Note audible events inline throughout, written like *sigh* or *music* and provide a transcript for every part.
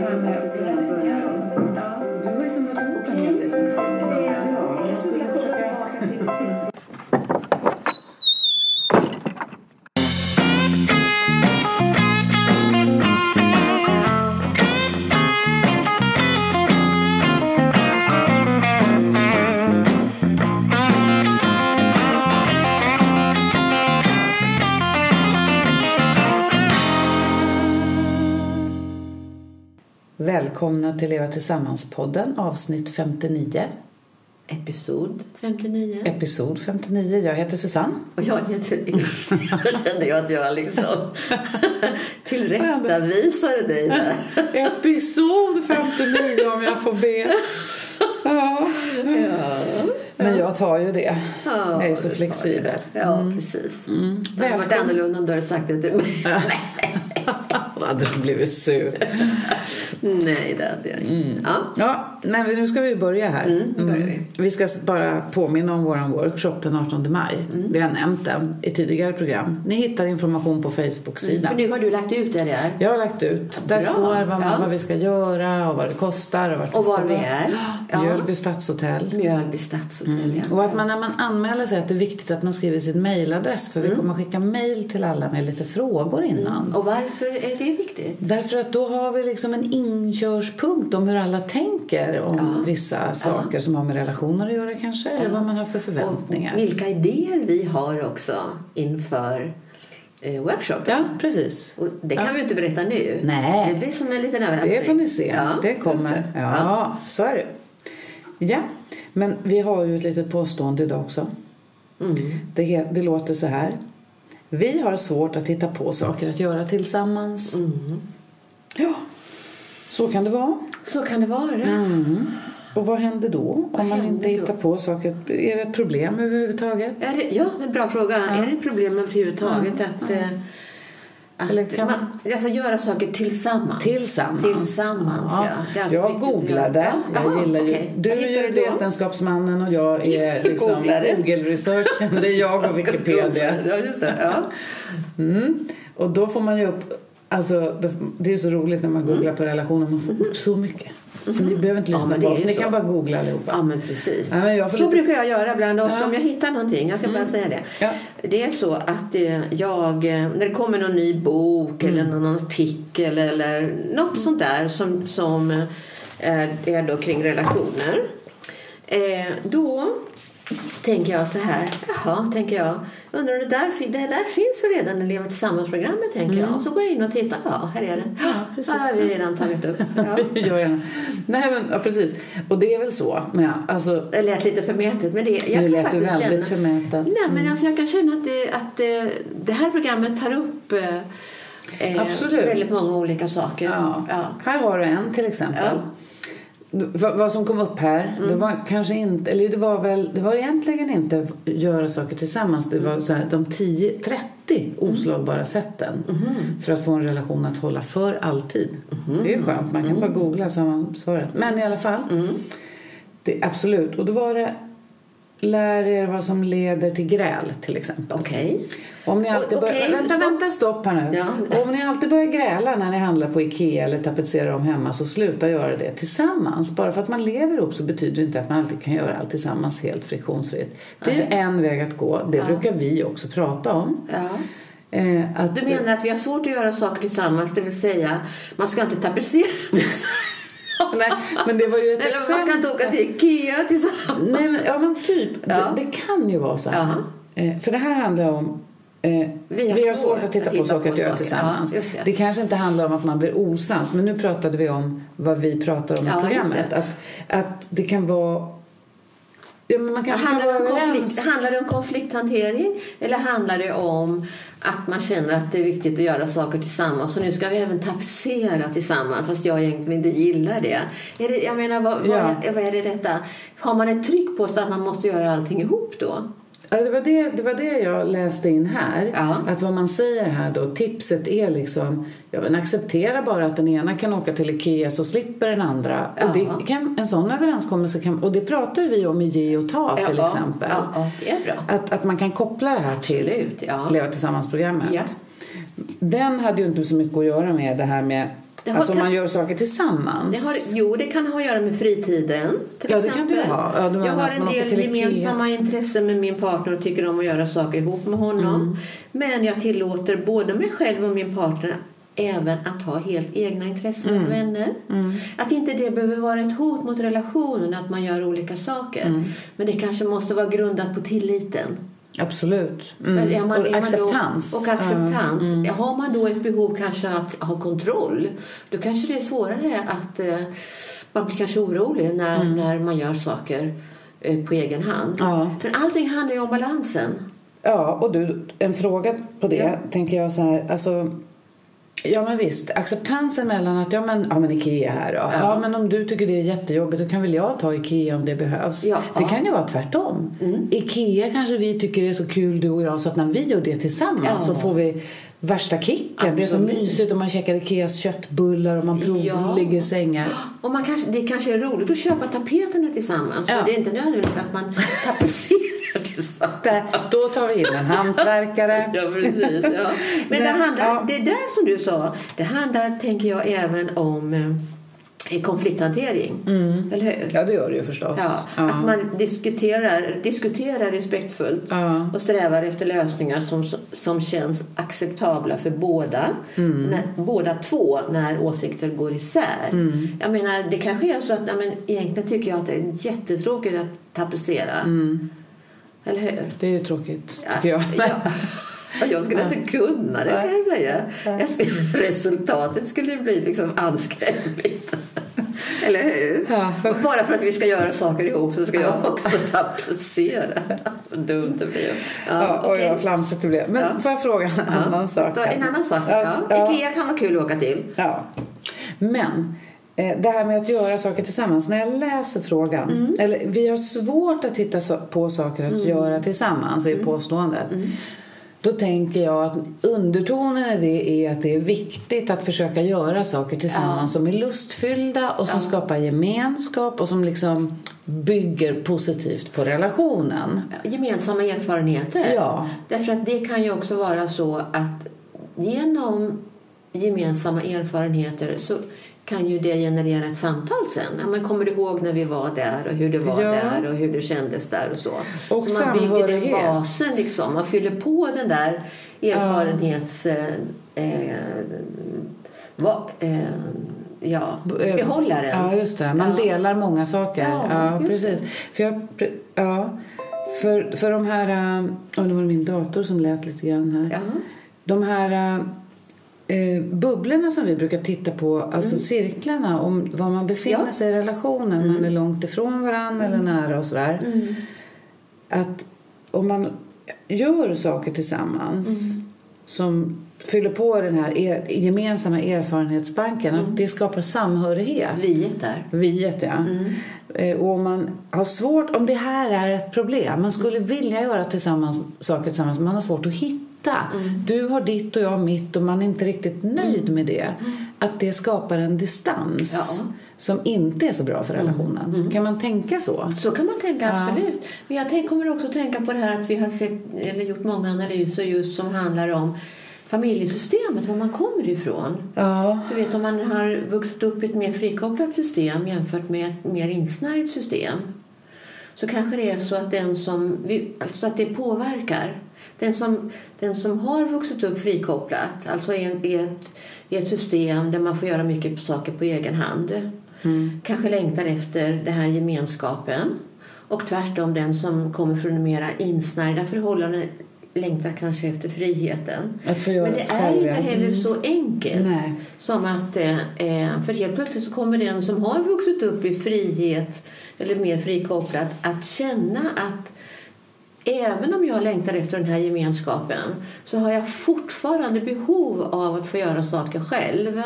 Du har ju samlat ihop en hel del kunskaper. Ja, jag skulle försöka... till Leva Tillsammans-podden, avsnitt 59. Episod 59. Episod 59. Jag heter Susanne. Och jag heter kände jag att jag liksom *laughs* tillrättavisade dig där. *laughs* Episod 59 om jag får be. Ja. Ja, Men jag tar ju det. ja, jag är så flexibel. Ja, precis. Mm. Det hade varit annorlunda om du hade sagt det till mig. *laughs* Då hade du blivit sur. *laughs* Nej, det hade jag inte. Ja. Ja, men nu ska vi börja här. Mm, nu börjar vi. Vi ska bara påminna om vår workshop den 18 maj. Mm. Vi har nämnt den i tidigare program. Ni hittar information på Facebook-sidan. För nu har du lagt ut det där. Jag har lagt ut. Där Bra. står vad, man, Ja. vad vi ska göra och vad det kostar och vart Och var vi är. *gasps* Ja. Mjölby stadshotell. Mjölby stadshotell, ja. Och att man när man anmäler sig att det är viktigt att man skriver sin mailadress för Mm. vi kommer skicka mail till alla med lite frågor innan. Och varför är det viktigt? Därför att då har vi liksom en inkörspunkt om hur alla tänker om vissa saker som har med relationer att göra kanske eller vad man har för förväntningar. Och vilka idéer vi har också inför eh, workshopen. Ja, precis. Och det kan vi inte berätta nu. Nej. Det blir som en liten överraskning. Det får ni se. Ja, det kommer. *laughs* Ja, så är det. Ja, men vi har ju ett litet påstående idag också. Mm. Det, det låter så här. Vi har svårt att hitta på saker att göra tillsammans. Mm. Ja, så kan det vara. Så kan det vara. Mm. Och vad händer då om man inte då? hittar på saker? Är det ett problem överhuvudtaget? Är det, ja, en bra fråga. Är det ett problem överhuvudtaget att, eh, att Eller kan man, alltså göra saker tillsammans? Tillsammans. Tillsammans, ja. Det är alltså jag googlade. Jag Jaha, gillar ju. Du är ju vetenskapsmannen och jag är *laughs* liksom Googlare. Google-researchen. Det är jag och *laughs* Wikipedia. Ja, just det. Ja. Mm. Och då får man ju upp, alltså det- är så roligt när man googlar på relationer, man får upp så mycket. Så ni behöver inte Ja, lyssna det på oss, ni så. kan bara googla allihopa. Ja, men precis. Ja, men så lite- brukar jag göra ibland också Ja. Mm. om jag hittar någonting. Jag ska bara säga det. Ja. Det är så att eh, jag, eh, när det kommer någon ny bok eller Mm. någon artikel eller något sånt där som, som eh, är, då kring relationer. Då tänker jag så här, jaha, tänker jag, undrar det där, det där finns ju redan i Leva Tillsammans-programmet, tänker jag. Och så går jag in och tittar, ja, här är det. Ja, Mm. precis. har vi redan tagit upp. *laughs* Ja. Gör gärna. Nej men ja, precis. Och det är väl så. Men alltså, Det lät lite förmätet, men det, jag nu kan lät du faktiskt väldigt känna... förmäten. Nej, men alltså jag kan känna att det, att det, här programmet tar upp eh, eh, Absolut. väldigt många olika saker. Ja. Ja. Här har du en till exempel. Vad, som kom upp här, det var kanske inte, eller det var väl, det var egentligen inte göra saker tillsammans. Det var så här, de 10, 30 oslagbara sätten för att få en relation att hålla för alltid. Det är skönt, man kan bara googla så har man svaret. Men i alla fall, det, absolut. Och då var det lär er vad som leder till gräl till exempel. Okej. Om ni alltid O- börjar, okej, vänta, stopp. vänta, stopp här nu. Ja. Om ni alltid börjar gräla när ni handlar på Ikea eller tapetserar om hemma så sluta göra det tillsammans. Bara för att man lever ihop så betyder det inte att man alltid kan göra allt tillsammans helt friktionsfritt. Det är ju en väg att gå. Det brukar vi också prata om. Ja. Eh, att, Du menar att vi har svårt att göra saker tillsammans, det vill säga man ska inte tapetsera *laughs* tillsammans. Nej, men det var ju ett Eller man ska exempel. inte åka till Ikea tillsammans. Nej, men, ja, men typ. Ja. Det, det kan ju vara så här. Ja. Eh, för det här handlar om Eh, vi, har svårt att titta på saker att göra tillsammans. Ja, det. det kanske inte handlar om att man blir osams, men nu pratade vi om vad vi pratar om i Ja, programmet. det. Att, att det kan vara... Ja, Handlar det, om konflikt, handlar det om konflikthantering eller handlar det om att man känner att det är viktigt att göra saker tillsammans och nu ska vi även tapetsera tillsammans fast jag egentligen inte gillar det. Är det jag menar, vad, Ja. vad, är, vad är det detta? Har man ett tryck på sig att man måste göra allting ihop då? Ja, det, var det, det var det jag läste in här. Ja. Att vad man säger här då, tipset är liksom, ja men acceptera bara att den ena kan åka till Ikea så slipper den andra. Och Ja. det kan, en sån överenskommelse kan, och det pratar vi om i ge och ta till Ja, exempel. Ja, det är bra. Att, att man kan koppla det här till. Leva tillsammans-programmet. Den hade ju inte så mycket att göra med det här med Det har- alltså kan- man gör saker tillsammans. Det har, jo, det kan ha att göra med fritiden. Till Ja, det exempel. kan det ha. Ja, jag har en del gemensamma intressen med min partner och tycker om att göra saker ihop med honom. Mm. Men jag tillåter både mig själv och min partner även att ha helt egna intressen Mm. med vänner. Att inte det behöver vara ett hot mot relationen att man gör olika saker. Mm. Men det kanske måste vara grundat på tilliten. Absolut. Mm. är man- och är man acceptans. Då, och acceptans. Ja, mm. Har man då ett behov kanske att ha kontroll, då kanske det är svårare att eh, man blir kanske orolig när, när man gör saker eh, på egen hand. Ja. Men allting handlar ju om balansen. Ja, och du, en fråga på det Ja. tänker jag så här, alltså Ja men visst, acceptansen mellan att ja men, ja, men Ikea här då. Ja. Ja. men om du tycker det är jättejobbigt då kan väl jag ta Ikea om det behövs. Ja. Det kan ju vara tvärtom. Mm. Ikea kanske vi tycker är så kul du och jag så att när vi gör det tillsammans så får vi värsta kicken. Det är så Absolut. mysigt om man käkar Ikeas köttbullar och man provar Ja. sängar. *gasps* Och man kanske, det kanske är roligt att köpa tapeterna tillsammans. Ja. Men det är inte nödvändigt att man tapetserar då tar vi in en hantverkare. *laughs* Ja, precis. Ja. Men det, handlar, ja. det där som du sa, det handlar, tänker jag, även om eh, konflikthantering. Eller hur? Ja det gör det ju förstås. Ja, Att man diskuterar, diskuterar respektfullt Ja. och strävar efter lösningar som, som känns acceptabla för båda. Mm. När, båda två när åsikter går isär. Mm. Jag menar, det kanske är så att ja, men, egentligen tycker jag att det är jättetråkigt att tapetsera. Mm. Eller hur? Det är ju tråkigt tycker jag. Ja. Ja, Jag skulle inte kunna det kan jag säga. Jag skulle, resultatet skulle bli liksom anskrämligt. Eller hur? Ja. Och bara för att vi ska göra saker ihop så ska jag också tapetsera. Dumt det blir. Ja, oj okej. vad flamsigt det blev. Men Ja. får jag fråga en Ja. annan sak? Då, en annan sak. Ja, Ja. ja. Ikea kan vara kul att åka till. Ja. Men det här med att göra saker tillsammans. När jag läser frågan. Mm. Eller, vi har svårt att hitta på saker att göra tillsammans Mm. är påståendet. Då tänker jag att undertonen i det är att det är viktigt att försöka göra saker tillsammans som är lustfyllda och som skapar gemenskap och som liksom bygger positivt på relationen. Gemensamma erfarenheter. Ja. Därför att det kan ju också vara så att genom gemensamma erfarenheter så kan ju det generera ett samtal sen. Ja, men kommer du ihåg när vi var där och hur det var Ja. där och hur det kändes där och så. Och så man bygger den basen liksom. Man fyller på den där erfarenhets... Eh, eh, va, eh, ja, behållaren. Ja, just det. Man Ja. delar många saker. Ja, Ja, precis. För, jag, ja, för, för de här... Oh, det var min dator som lät lite grann här. Ja. De här äh, bubblorna som vi brukar titta på, alltså cirklarna om var man befinner Mm. Ja. Mm. sig i relationen. Man är långt ifrån varandra eller nära och sådär. Att om man gör saker tillsammans Mm. som fyller på den här er, gemensamma erfarenhetsbanken, att det skapar samhörighet. Viet där. Viet, ja. Eh, Och om man har svårt, om det här är ett problem, man skulle vilja göra tillsammans, saker tillsammans, men man har svårt att hitta. Du har ditt och jag har mitt och man är inte riktigt nöjd med det. Att det skapar en distans Ja. som inte är så bra för relationen. Kan man tänka så? Så kan man tänka, absolut. Men jag tänk, kommer också tänka på det här att vi har sett, eller gjort många analyser just som handlar om familjesystemet, var man kommer ifrån. Ja. Du vet om man har vuxit upp i ett mer frikopplat system jämfört med ett mer insnärjt system så kanske det är så att den som, alltså att det påverkar. Den som, den som har vuxit upp frikopplat, alltså i, en- i, ett, i ett system där man får göra mycket saker på egen hand kanske längtar efter den här gemenskapen. Och tvärtom den som kommer från mera insnärjda förhållanden längtar kanske efter friheten. Men det är inte heller Mm. så enkelt. Nej. Som att, eh, eh, för helt plötsligt så kommer den som har vuxit upp i frihet eller mer frikopplat att känna att även om jag längtar efter den här gemenskapen så har jag fortfarande behov av att få göra saker själv.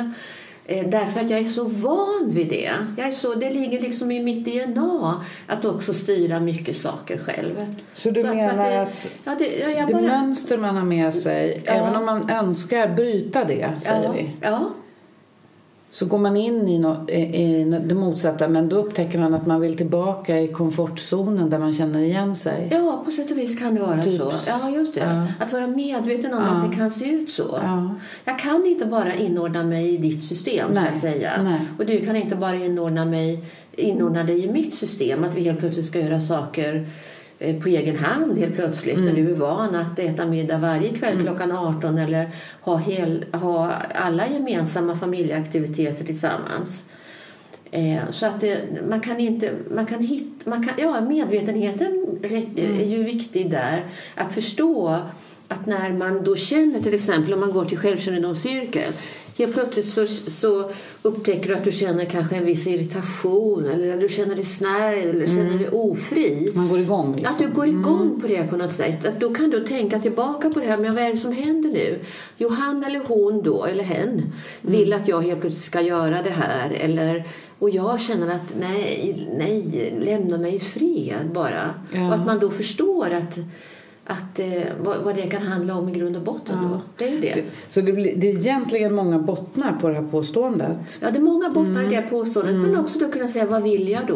Eh, Därför att jag är så van vid det. Jag är så, det ligger liksom i mitt DNA att också styra mycket saker själv. Så du menar det, att ja, det, ja, jag det bara, mönster man har med sig, Ja. även om man önskar bryta det, säger ja, vi, ja, så går man in i, no, i, det motsatta men då upptäcker man att man vill tillbaka i komfortzonen där man känner igen sig. Ja, på sätt och vis kan det vara Typ. så. Ja, just det. Ja. Att vara medveten om Ja. att det kan se ut så. Ja. Jag kan inte bara inordna mig i ditt system, så Nej. att säga. Nej. Och du kan inte bara inordna, mig, inordna dig i mitt system. Att vi helt plötsligt ska göra saker på egen hand helt plötsligt Mm. när du är van att äta middag varje kväll klockan 18 eller ha, hel, ha alla gemensamma familjeaktiviteter tillsammans. Eh, så att det, man kan inte, man kan hitta, man kan, ja medvetenheten rä- är ju viktig där. Att förstå att när man då känner till exempel om man går till självkännedomscirkel Helt plötsligt så, så upptäcker du att du känner kanske en viss irritation eller att du känner dig snärjd eller känner dig ofri. Man går igång liksom. Att du går igång på det på något sätt. Att då kan du tänka tillbaka på det här. Men vad är det som händer nu? Jo, han eller hon då, eller hen, vill att jag helt plötsligt ska göra det här. Eller, och jag känner att nej, nej, lämna mig i fred bara. Ja. Och att man då förstår att, att eh, vad, vad det kan handla om i grund och botten då. Det är ju det. Så det, blir, det är egentligen många bottnar på det här påståendet. Ja, det är många bottnar Mm. i det påståendet. Men också då kunna säga, vad vill jag då?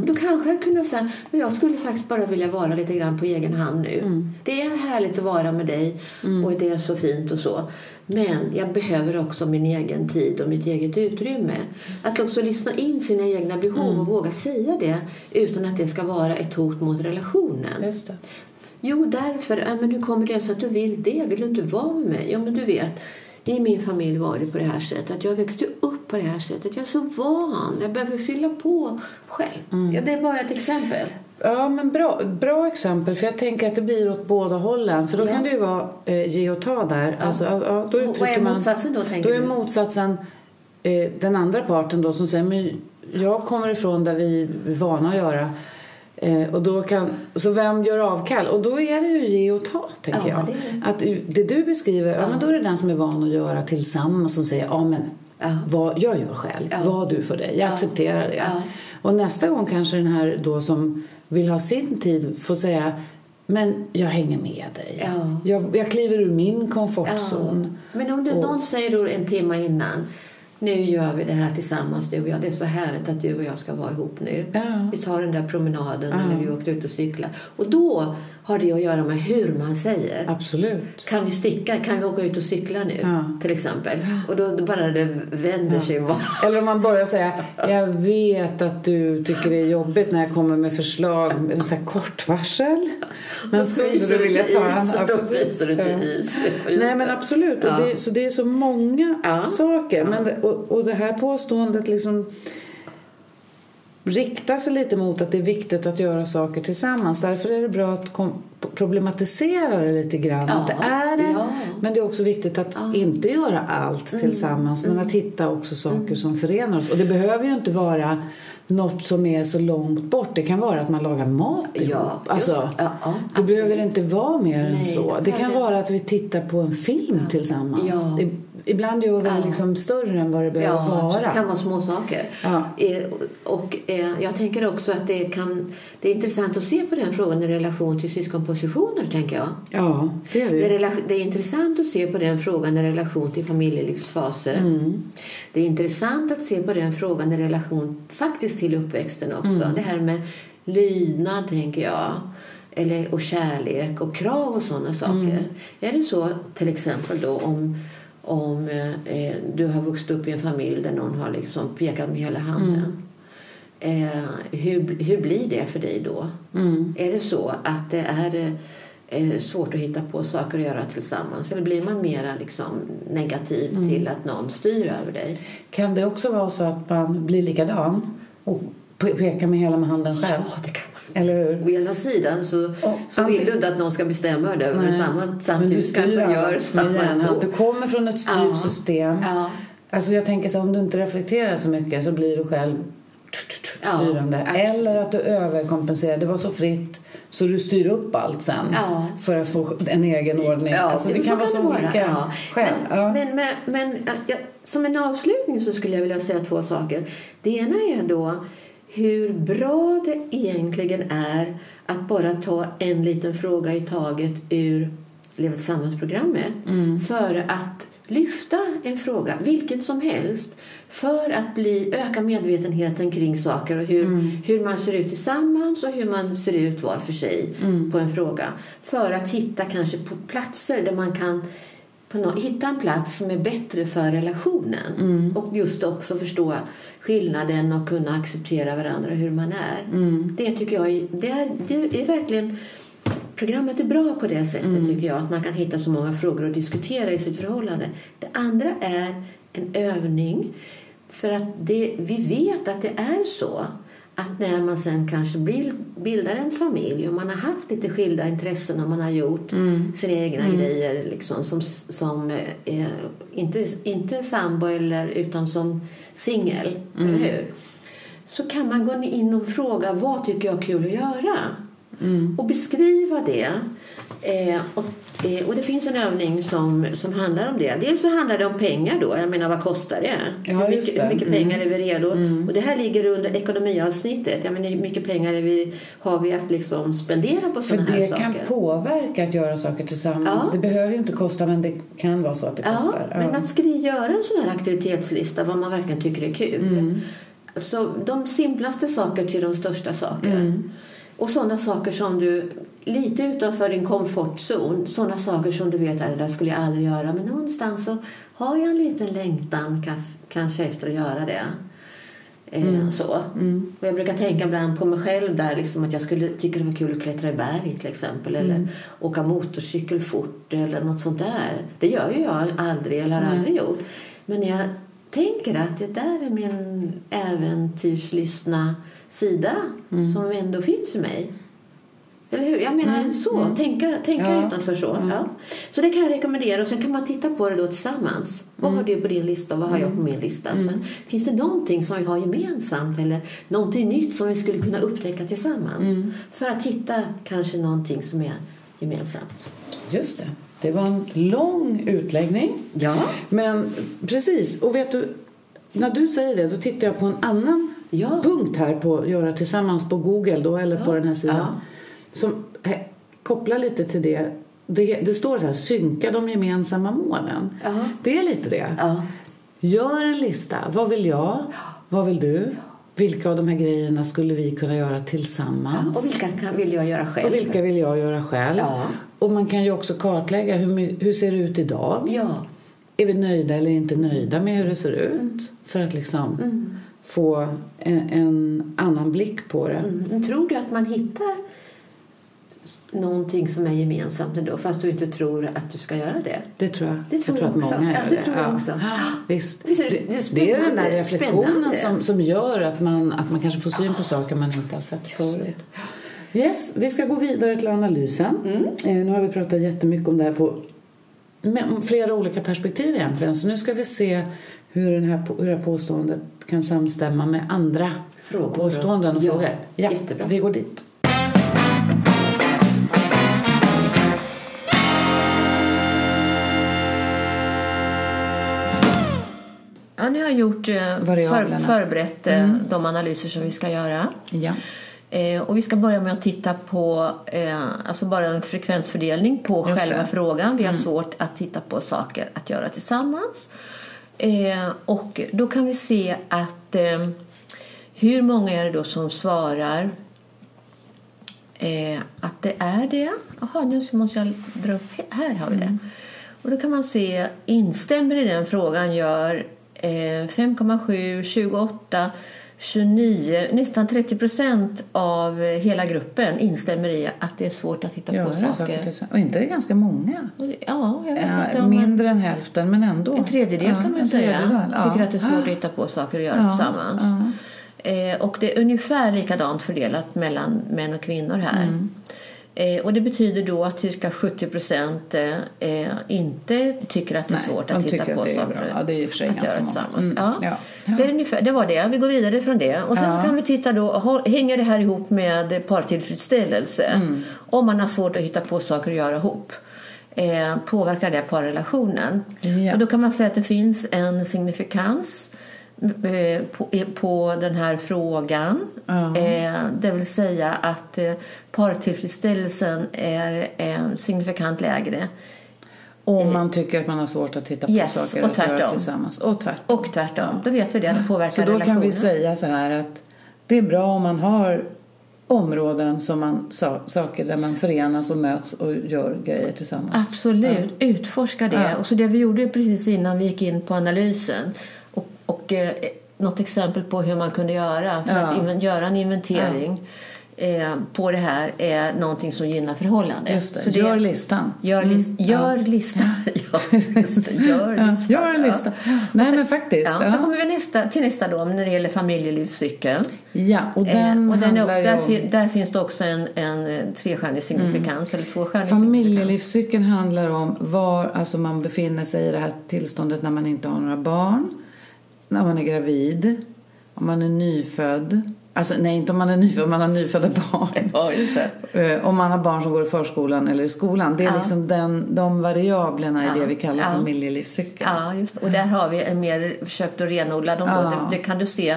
Och då kanske jag kunna säga, "Men jag skulle faktiskt bara vilja vara lite grann på egen hand nu. Mm. Det är härligt att vara med dig och det är så fint och så. Men jag behöver också min egen tid och mitt eget utrymme. Att också lyssna in sina egna behov Mm. och våga säga det utan att det ska vara ett hot mot relationen. Just det. Jo, därför. Ja, men hur kommer det sig att du vill det? Vill du inte vara med mig? Jo, men du vet. I min familj var det på det här sättet. Jag växte upp på det här sättet. Jag är så van. Jag behöver fylla på själv. Ja, det är bara ett exempel. Ja, men bra, bra exempel. För jag tänker att det blir åt båda hållen. För då Ja. kan det ju vara eh, ge och ta där. Alltså, ja, ja, då Och vad är man, motsatsen då, tänker Då är motsatsen eh, den andra parten då som säger men jag kommer ifrån där vi är vana att göra. Eh, och då kan, så vem gör avkall? Och då är det ju ge och ta, tänker Ja, jag. det är Att det du beskriver, ja. men då är det den som är van att göra tillsammans som säger ja men Ja. vad, jag gör själv, Ja. vad du för dig, jag Ja. accepterar det. Ja. Och nästa gång kanske den här då som vill ha sin tid får säga men jag hänger med dig. Ja. Jag, jag kliver ur min komfortzon. Men om du, Och- någon säger då en timme innan nu gör vi det här tillsammans du och jag. Det är så härligt att du och jag ska vara ihop nu. Ja. Vi tar den där promenaden Ja. eller vi åkte ut och cykla. Och då har det att göra med hur man säger. Absolut. Kan vi sticka? Kan vi åka ut och cykla nu? Ja. Till exempel. Och då, då bara det vänder sig. Ja. Eller om man börjar säga jag vet att du tycker det är jobbigt när jag kommer med förslag med så här kort varsel. Men skulle du vilja ta en? Då fryser du till is. Nej men absolut. Ja. Det, så det är så många saker. Men och, och det här påståendet liksom riktar sig lite mot att det är viktigt att göra saker tillsammans. Därför är det bra att problematisera det lite grann. Ja. Att det är det. Ja. Men det är också viktigt att Ja. inte göra allt Mm. tillsammans. Men att hitta också saker som förenar oss. Och det behöver ju inte vara något som är så långt bort. Det kan vara att man lagar mat ihop. Ja, alltså, det behöver inte vara mer än Nej, så. Det kan vara att vi tittar på en film tillsammans. Ibland vi det Ja. liksom större än vad det behöver Ja, vara. det kan vara små saker. Ja. Eh, Och eh, jag tänker också att det, kan, det är intressant att se på den frågan i relation till syskonpositioner, tänker jag. Ja, det är det. Det är, det är intressant att se på den frågan i relation till familjelivsfaser. Mm. Det är intressant att se på den frågan i relation faktiskt till uppväxten också. Mm. Det här med lydnad, tänker jag. Eller, och kärlek och krav och sådana saker. Mm. Är det så till exempel då om, om eh, du har vuxit upp i en familj där någon har liksom pekat med hela handen. Eh, hur, hur blir det för dig då? Mm. Är det så att det är eh, svårt att hitta på saker att göra tillsammans? Eller blir man mera liksom negativ Mm. till att någon styr över dig? Kan det också vara så att man blir likadan och pe- pekar med hela handen själv? Ja, det kan. Eller? Å ena sidan så, Och så vill du inte att någon ska bestämma över dig men samma, Men du samtidigt kanske gör samma ändå. Du kommer från ett styrt Ja. system. Ja. Alltså jag tänker så om du inte reflekterar så mycket så blir du själv Ja, styrande. absolut. Eller att du överkompenserar. Det var så fritt så du styr upp allt sen Ja. för att få en egen ordning. Ja, alltså, det kan vara så olika Ja. skäl. Men, Ja. men, men, men ja, som en avslutning så skulle jag vilja säga två saker. Det ena är då hur bra det egentligen är att bara ta en liten fråga i taget ur Leva tillsammans-programmet Mm. för att lyfta en fråga, vilken som helst, för att bli, öka medvetenheten kring saker och hur, Mm. hur man ser ut tillsammans och hur man ser ut var för sig Mm. på en fråga. För att hitta kanske på platser där man kan på nå- hitta en plats som är bättre för relationen. Mm. Och just också förstå skillnaden och kunna acceptera varandra hur man är. Mm. Det tycker jag är, det är, det är verkligen Programmet är bra på det sättet Mm. tycker jag. Att man kan hitta så många frågor att diskutera i sitt förhållande. Det andra är en övning. För att det, vi vet att det är så att när man sen kanske bildar en familj och man har haft lite skilda intressen och man har gjort Mm. sina egna grejer liksom, som, som eh, inte, inte sambo eller, utan som singel, Mm. eller hur? Så kan man gå in och fråga vad tycker jag är kul att göra? Mm. och beskriva det. Eh, och, eh, och det finns en övning som, som handlar om det. Dels så handlar det om pengar då. Jag menar vad kostar det? Ja, hur, mycket, det. hur mycket Mm. pengar är vi redo? Och det här ligger under ekonomiavsnittet. Jag menar, hur mycket pengar är vi, har vi att liksom spendera på För sådana här det saker? kan påverka att göra saker tillsammans. Ja. Det behöver ju inte kosta men det kan vara så att det Ja, kostar. men att skri, göra en sån här aktivitetslista vad man verkligen tycker är kul. Mm. Så de simplaste saker till de största saker. Mm. Och sådana saker som du, lite utanför din komfortzon, sådana saker som du vet att det skulle jag aldrig göra. Men någonstans så har jag en liten längtan kanske efter att göra det. Eh, så. Och jag brukar tänka ibland på mig själv där liksom att jag skulle tycka det var kul att klättra i berg till exempel. Eller åka motorcykel fort eller något sånt där. Det gör ju jag aldrig eller har aldrig gjort. Men jag tänker att det där är min äventyrslystna sida som ändå finns i mig. Eller hur? Jag menar så. Tänka, tänka Ja. utanför så. Ja. Så det kan jag rekommendera. Och sen kan man titta på det då tillsammans. Vad har du på din lista och vad har jag på min lista? Sen, finns det någonting som vi har gemensamt eller någonting nytt som vi skulle kunna upptäcka tillsammans? För att hitta kanske någonting som är gemensamt. Just det. Det var en lång utläggning. Ja. Men precis, och vet du, när du säger det då tittar jag på en annan Ja. punkt här på göra tillsammans på Google då, eller på den här sidan. Ja. Som eh, kopplar lite till det. det. Det står så här, synka de gemensamma målen. Ja. Det är lite det. Ja. Gör en lista. Vad vill jag? Vad vill du? Vilka av de här grejerna skulle vi kunna göra tillsammans? Och vilka kan, vill jag göra själv? Och vilka vill jag göra själv? Ja. Och man kan ju också kartlägga hur, hur ser det ut idag? Ja. Är vi nöjda eller inte nöjda med hur det ser ut? Mm. För att liksom få en, en annan blick på det. Mm. Tror du att man hittar någonting som är gemensamt ändå fast du inte tror att du ska göra det? Det tror jag. Det tror jag jag tror att många Ja, gör det tror jag också. Ja, *gasps* visst. Visst är det- det, det är den där reflektionen som, som gör att man, att man kanske får syn på saker man inte har sett förut. Yes, vi ska gå vidare till analysen. Mm. Eh, nu har vi pratat jättemycket om det här på flera olika perspektiv egentligen. Så nu ska vi se hur, den här, hur det här påståendet kan samstämma med andra Frågor. påståenden och Ja, frågor. Ja, jättebra. vi går dit. Ja, ni har gjort, eh, för, förberett eh, de analyser som vi ska göra. Ja. Eh, och vi ska börja med att titta på eh, alltså bara en frekvensfördelning på Just själva det. frågan. Vi har svårt att titta på saker att göra tillsammans. Eh, och då kan vi se att eh, hur många är det då som svarar att det är det? Jaha, nu måste jag dra upp. Här har vi det. Och då kan man se, instämmer i den frågan gör 5,7, 28, 29, nästan 30 procent av eh, hela gruppen instämmer i att det är svårt att hitta på Göra saker saker. tillsammans. Och inte det är ganska många. Ja, jag vet Ja, inte man, mindre än hälften, men ändå. en tredjedel Ja, kan man säga. ja. Tycker att det är svårt Ah. att hitta på saker att göra Ja, tillsammans. ja. Eh, och det är ungefär likadant fördelat mellan män och kvinnor här. Mm. Eh, och det betyder då att cirka 70 procent eh, inte tycker att det är Nej, svårt att hitta på att saker. Ja, det är i och för sig att ganska göra många. Mm, Ja. ja. Ja. Det, är ungefär, det var det. Vi går vidare från det. Och sen Ja. kan vi titta då, hänger det här ihop med partillfredsställelse? Mm. Om man har svårt att hitta på saker att göra ihop. Eh, påverkar det parrelationen? Ja. Och då kan man säga att det finns en signifikans på, eh, på den här frågan. Ja. Eh, det vill säga att eh, partillfredsställelsen är eh, signifikant lägre Om man tycker att man har svårt att titta på Yes, saker och att göra tillsammans. Och tvärtom. Och tvärtom. Då vet vi det. Det påverkar Så då relationen. kan vi säga så här att det är bra om man har områden som man, sa- saker där man förenas och möts och gör grejer tillsammans. Absolut, utforska det. Ja. Och så det vi gjorde precis innan vi gick in på analysen och, eh, något exempel på hur man kunde göra för Ja. att göra en inventering eh, på det här är någonting som gynnar förhållandet. Just det. Så Gör listan. Gör, lis- Mm, gör listan. *laughs* ja. *laughs* Gör listan. gör en lista. Nej men faktiskt. Ja, Så kommer vi nästa, till nästa då när det gäller familjelivscykeln. ja och den, eh, och den är, också- där, om... där finns det också en, en eh, trestjärnig signifikans eller tvåstjärnig. Familjelivscykeln handlar om var alltså man befinner sig i det här tillståndet när man inte har några barn, när man är gravid, om man är nyfödd. Alltså nej, inte om man är nyfödd, om man har nyfödda barn. *laughs* Ja, just det. Eh, Om man har barn som går i förskolan eller i skolan. Det är Ja. liksom den, de variablerna i Ja. det vi kallar Ja. familjelivscykeln. Ja, just det. Och där har vi en mer försökt att renodla dem. Ja. Det, det kan du se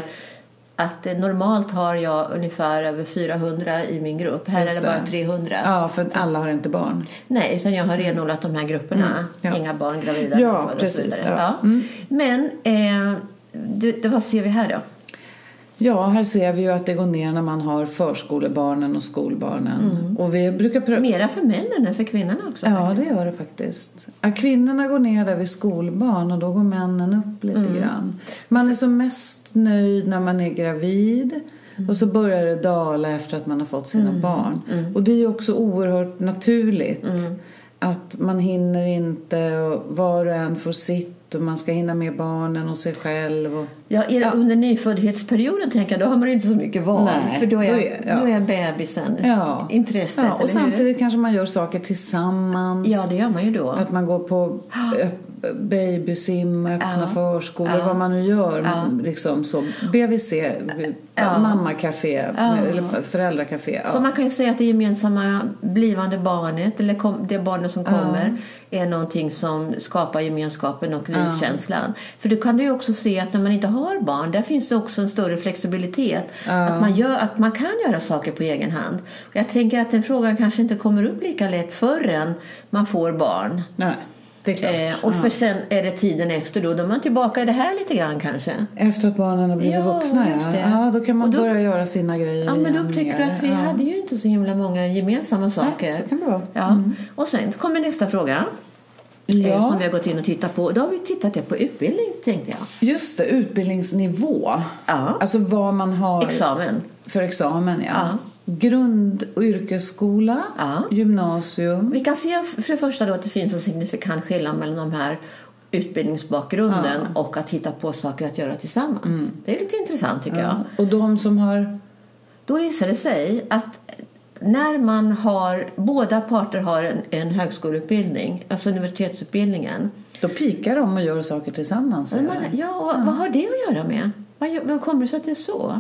att eh, normalt har jag ungefär över 400 i min grupp. Här Just är det bara det. 300. Ja, för alla har inte barn. Nej, utan jag har renodlat de här grupperna. Mm, ja. Inga barn gravida. Ja, precis, vidare. ja. Mm. Men eh, det, vad ser vi här då? Ja, här ser vi ju att det går ner när man har förskolebarnen och skolbarnen. Mm. Och vi brukar. Mera för männen än för kvinnorna också. Ja, det gör det faktiskt. Ja, kvinnorna går ner där vid skolbarn och då går männen upp lite Mm. grann. Man är som mest nöjd när man är gravid Mm. och så börjar det dala efter att man har fått sina barn. Och det är ju också oerhört naturligt Mm. att man hinner inte var och en får sitt och man ska hinna med barnen och sig själv. Och... Ja, det Ja. Under nyföddhetsperioden tänker jag, då har man inte så mycket val. Nej, för då är, då är- ja. då är bebisen Ja. intresset. Ja, och eller hur? samtidigt kanske man gör saker tillsammans. Ja, det gör man ju då. Att man går på ö- babysim, öppna Ja. förskolor, Ja. vad man nu gör. Ja. Liksom så. BVC, Ja. mammakafé, Ja. eller föräldrakafé. Ja. Så man kan ju säga att det gemensamma blivande barnet, eller det barnet som kommer, är någonting som skapar gemenskapen och vi-känslan. För du kan du ju också se att när man inte har barn, där finns det också en större flexibilitet. Att, man gör, att man kan göra saker på egen hand. Jag tänker att den frågan kanske inte kommer upp lika lätt förrän man får barn. Nej. Eh, och för sen är det tiden efter då, då är man tillbaka i det här lite grann kanske. Efter att barnen har blivit Ja, vuxna, ja. ja. Då kan man då- börja göra sina grejer Ja, men då upptäcker du att vi ja. hade ju inte så himla många gemensamma saker. så kan det vara. Mm. Ja. Och sen kommer nästa fråga. eh, Ja. Som vi har gått in och tittat på. Då har vi tittat på utbildning tänkte jag. Just det, utbildningsnivå. Ja. Alltså vad man har Examen. för examen. Ja. Ja. Grund och yrkesskola, Ja. gymnasium. Vi kan se för det första då att det finns en signifikant skillnad mellan de här utbildningsbakgrunden och att hitta på saker att göra tillsammans. Det är lite intressant tycker jag. Mm. Ja. Och de som har Då visar det sig att när man har, båda parter har en, en högskoleutbildning, alltså universitetsutbildningen. Då pikar de och gör saker tillsammans. Man, de. ja, vad har det att göra med? Vad kommer det sig att det är så?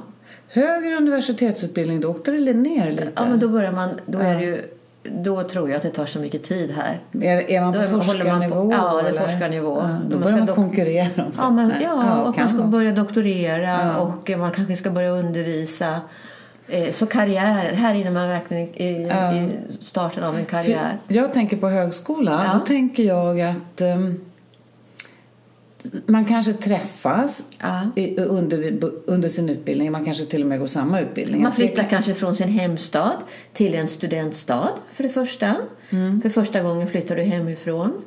Högre universitetsutbildning, då åkte det ner lite. Ja, men då börjar man, då är det ju, då tror jag att det tar så mycket tid här. är, är man på man- man forskarnivå? ja, det är forskarnivå. Ja, Man då börjar man konkurrera om Ja, men, sig. ja, och man ska vara. börja doktorera Ja. och man kanske ska börja undervisa. Eh, Så karriären, här inne man verkligen i, Ja. i starten av en För karriär. Jag tänker på högskola. Ja. Då tänker jag att ehm, man kanske träffas Ja. i, under, under sin utbildning. Man kanske till och med går samma utbildning. Man flyttar kanske från sin hemstad till en studentstad för det första. Mm. För första gången flyttar du hemifrån.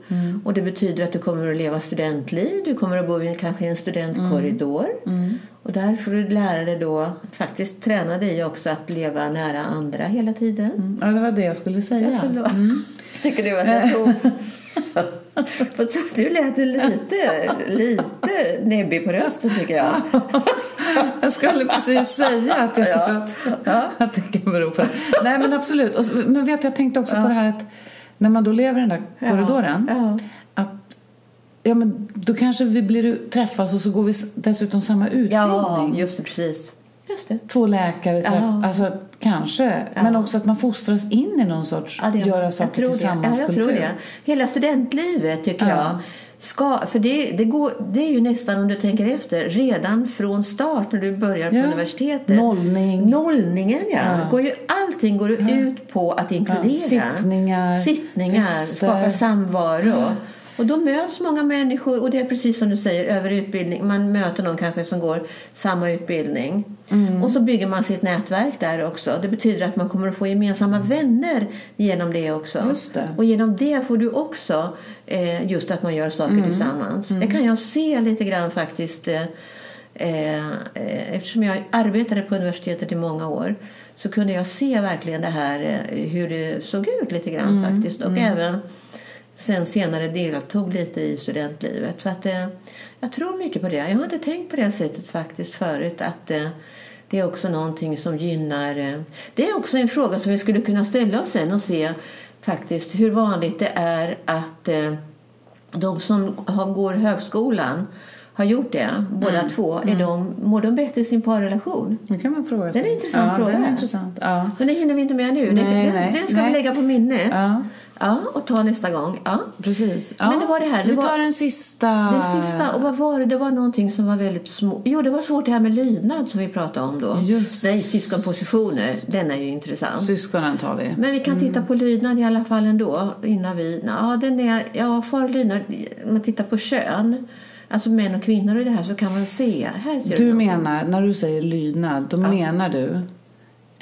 Och det betyder att du kommer att leva studentliv. Du kommer att bo i kanske en studentkorridor. Mm. Och där får du lära dig då, faktiskt träna dig också att leva nära andra hela tiden. Ja, det var det jag skulle säga. Förlåt. *laughs* Tycker du att jag tog... *laughs* *laughs* Så- Du lät ju lite, lite näbbig på rösten tycker jag. *laughs* Jag skulle precis säga att jag Ja. tror *laughs* att, det kan bero på det. Nej men absolut. Och Men vet du, jag tänkte också på det här att när man då lever i den där korridoren. Ja. Att ja, men då kanske vi blir, träffas och så går vi dessutom samma utbildning. Ja, just det, precis. Två läkare träff, Ja. alltså kanske. Men också att man fostras in i någon sorts Ja, göra saker tror det. tillsammans ja, jag tror det. Hela studentlivet tycker Ja. jag Ska, för det, det, går, det är ju nästan, om du tänker efter, redan från start när du börjar på Ja. universitetet. Nollning. Nollningen, ja. Ja. Går ju, allting går ut på att inkludera. Sittningar, Sittningar, fester. skapa samvaro. Och då möts många människor och det är precis som du säger, över utbildning. Man möter någon kanske som går samma utbildning. Mm. Och så bygger man sitt nätverk där också. Det betyder att man kommer att få gemensamma vänner genom det också. Det. Och genom det får du också eh, just att man gör saker Mm. tillsammans. Det kan jag se lite grann faktiskt. Eh, eh, eftersom jag arbetade på universitetet i många år så kunde jag se verkligen det här eh, hur det såg ut lite grann Mm. faktiskt. Och även sen senare deltog lite i studentlivet. Så att eh, jag tror mycket på det. Jag har inte tänkt på det sättet faktiskt förut att eh, det är också någonting som gynnar... Eh, det är också en fråga som vi skulle kunna ställa oss sen och se faktiskt hur vanligt det är att eh, de som har, går högskolan har gjort det, båda två, är de, mår de bättre i sin parrelation? Det kan man fråga sig. Det är en intressant ja, fråga. Den är intressant. Ja. Men det hinner vi inte med nu. Nej, den, den, nej, den ska nej. vi lägga på minnet. ja, Ja, och ta nästa gång. Ja. precis. Ja. Men det var det här, det Vi var- tar den sista. Den sista, och vad var det? Det var någonting som var väldigt små. Jo, det var svårt det här med lydnad som vi pratade om då. Just. Nej, syskonpositioner. Den är ju intressant. Syskonen tar vi. Men vi kan titta på lydnad i alla fall ändå innan vi... Ja, den är... Ja, far lydnad. Om man tittar på kön, alltså män och kvinnor i det här så kan man se. Här ser Du något. menar, när du säger lydnad, då menar du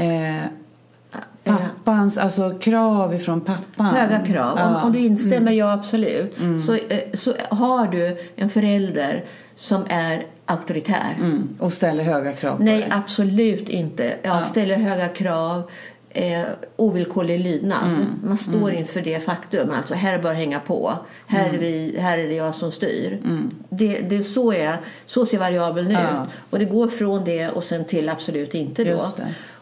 eh, pappans, alltså krav ifrån pappan? Höga krav. Om, Ja. Mm. om du instämmer, ja absolut. Så, eh, så har du en förälder som är auktoritär. Mm. Och ställer höga krav på Nej, dig? absolut inte. Jag ställer höga krav. Eh, ovillkorlig lydnad. Mm. Man står inför det faktum. Alltså, här bör hänga på. Här, Mm. är, vi, här är det jag som styr. Det, det, så, är, så ser variabeln ut. Ja. Och det går från det och sen till absolut inte. Då.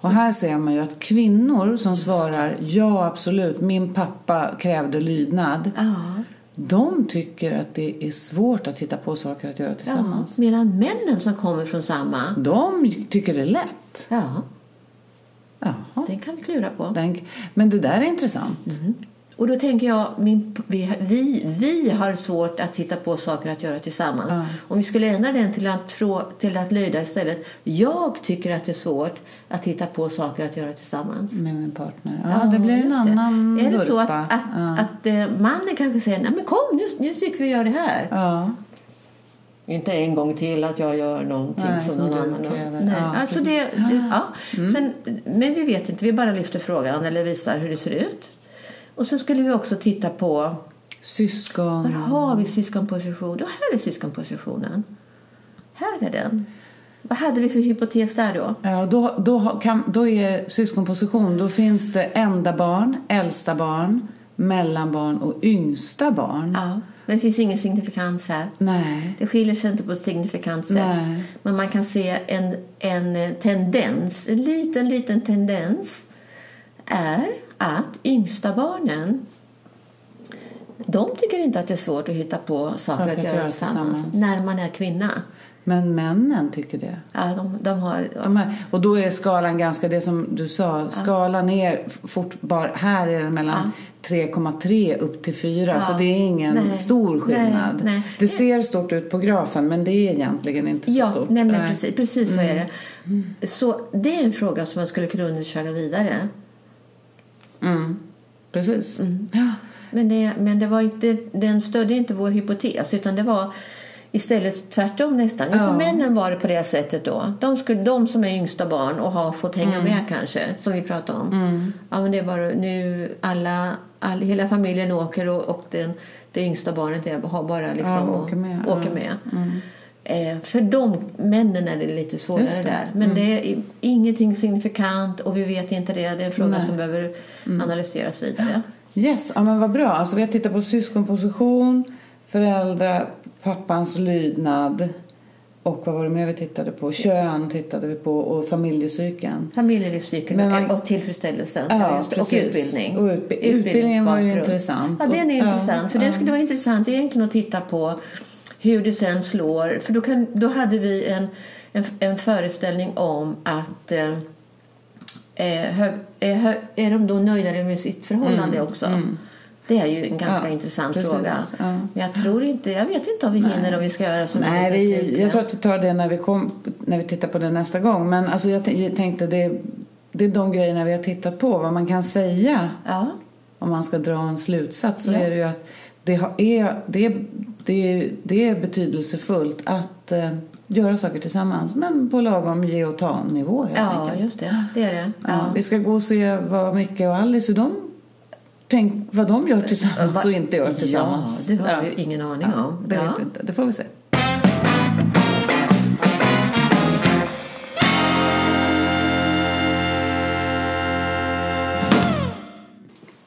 Och här ser man ju att kvinnor som svarar ja absolut, min pappa krävde lydnad. Ja. De tycker att det är svårt att hitta på saker att göra Ja. tillsammans. Medan männen som kommer från samma. De tycker det är lätt. Ja, Jaha. det kan vi klura på. Den, men det där är intressant. Och då tänker jag, min, vi, vi, vi har svårt att hitta på saker att göra tillsammans. Ja. Om vi skulle ändra den till att, frå, till att lyda istället. Jag tycker att det är svårt att hitta på saker att göra tillsammans. Med min partner. Ja, det blir en just det. annan Är det så att, att, ja. att eh, mannen kanske säger Nej men kom nu, nu tycker vi gör det här. ja. Inte en gång till att jag gör någonting Nej, som som någon annan kräver. Nej. Ja, alltså precis. det, det, ja. Mm. Sen, men vi vet inte, vi bara lyfter frågan eller visar hur det ser ut. Och sen skulle vi också titta på var Syskon. har vi syskonposition? Då här är syskonpositionen. Här är den. Vad hade vi för hypotes där då? Ja, då, då, kan, då är syskonposition, då finns det enda barn, äldsta barn, mellanbarn och yngsta barn. Ja, men det finns ingen signifikans här. Nej. Det skiljer sig inte på ett signifikant sätt. Nej. Men man kan se en, en tendens, en liten, liten tendens är att yngsta barnen de tycker inte att det är svårt att hitta på saker, att göra tillsammans, när man är kvinna. Men männen tycker det. Ja, de, de har, De är, och då är skalan ganska, det som du sa, skalan är fort bara, här är den mellan 3,3 upp till 4 Ja. så det är ingen Nej. stor skillnad. Nej. Det ser stort ut på grafen men det är egentligen inte så Ja, stort. nej, men precis, precis så är det. Så det är en fråga som man skulle kunna undersöka vidare. Mm. Precis. Mm. Ja. Men, det, men det var inte, den stödde inte vår hypotes utan det var istället tvärtom nästan. Ja. För männen var det på det sättet då. De, skulle, de som är yngsta barn och har fått hänga Mm. med kanske, som vi pratade om. Ja, men det är bara nu alla, all, hela familjen åker och, och den, det yngsta barnet är, har bara liksom Ja, och- åker med. Åker Ja. Mm. med. Eh, för de männen är det lite svårare det. Mm. där. Men det är ingenting signifikant och vi vet inte det. Det är en fråga Nej. Mm. som behöver analyseras vidare. Yes, ja, men vad bra. Alltså, vi har tittat på syskonposition, föräldrar, pappans lydnad och vad var det mer vi tittade på? Kön tittade vi på och familjecykeln. Familjelivscykeln Men man- och tillfredsställelsen. Ja, precis. och utbildning. Och utbi- utbildningen var ju intressant. Ja, den är Och- intressant. ja, för den ja. skulle vara intressant egentligen att titta på hur det sen slår. För då, kan, då hade vi en, en, en föreställning om att eh, eh, hög, är, hö- är de då nöjdare med sitt förhållande också? Det är ju en ganska Ja, intressant precis. fråga. Ja. Men jag tror inte, jag vet inte om vi hinner om vi ska göra så Nej, vi, jag tror att vi tar det när vi, kom, när vi tittar på det nästa gång. Men alltså jag jag tänkte det, det är de grejerna vi har tittat på. Vad man kan säga Ja, om man ska dra en slutsats så är det ju att det, har, är, det, det, det är betydelsefullt att eh, göra saker tillsammans. Men på lagom ge och ta-nivå ja enkelt. just det. Det är det. Ja, vi ska gå och se vad Micke och Alice, hur de, tänk, vad de gör tillsammans Va- och inte gör tillsammans. Ja, det har Ja. vi ju ingen aning Ja, om. det ja. vet inte. Det får vi se.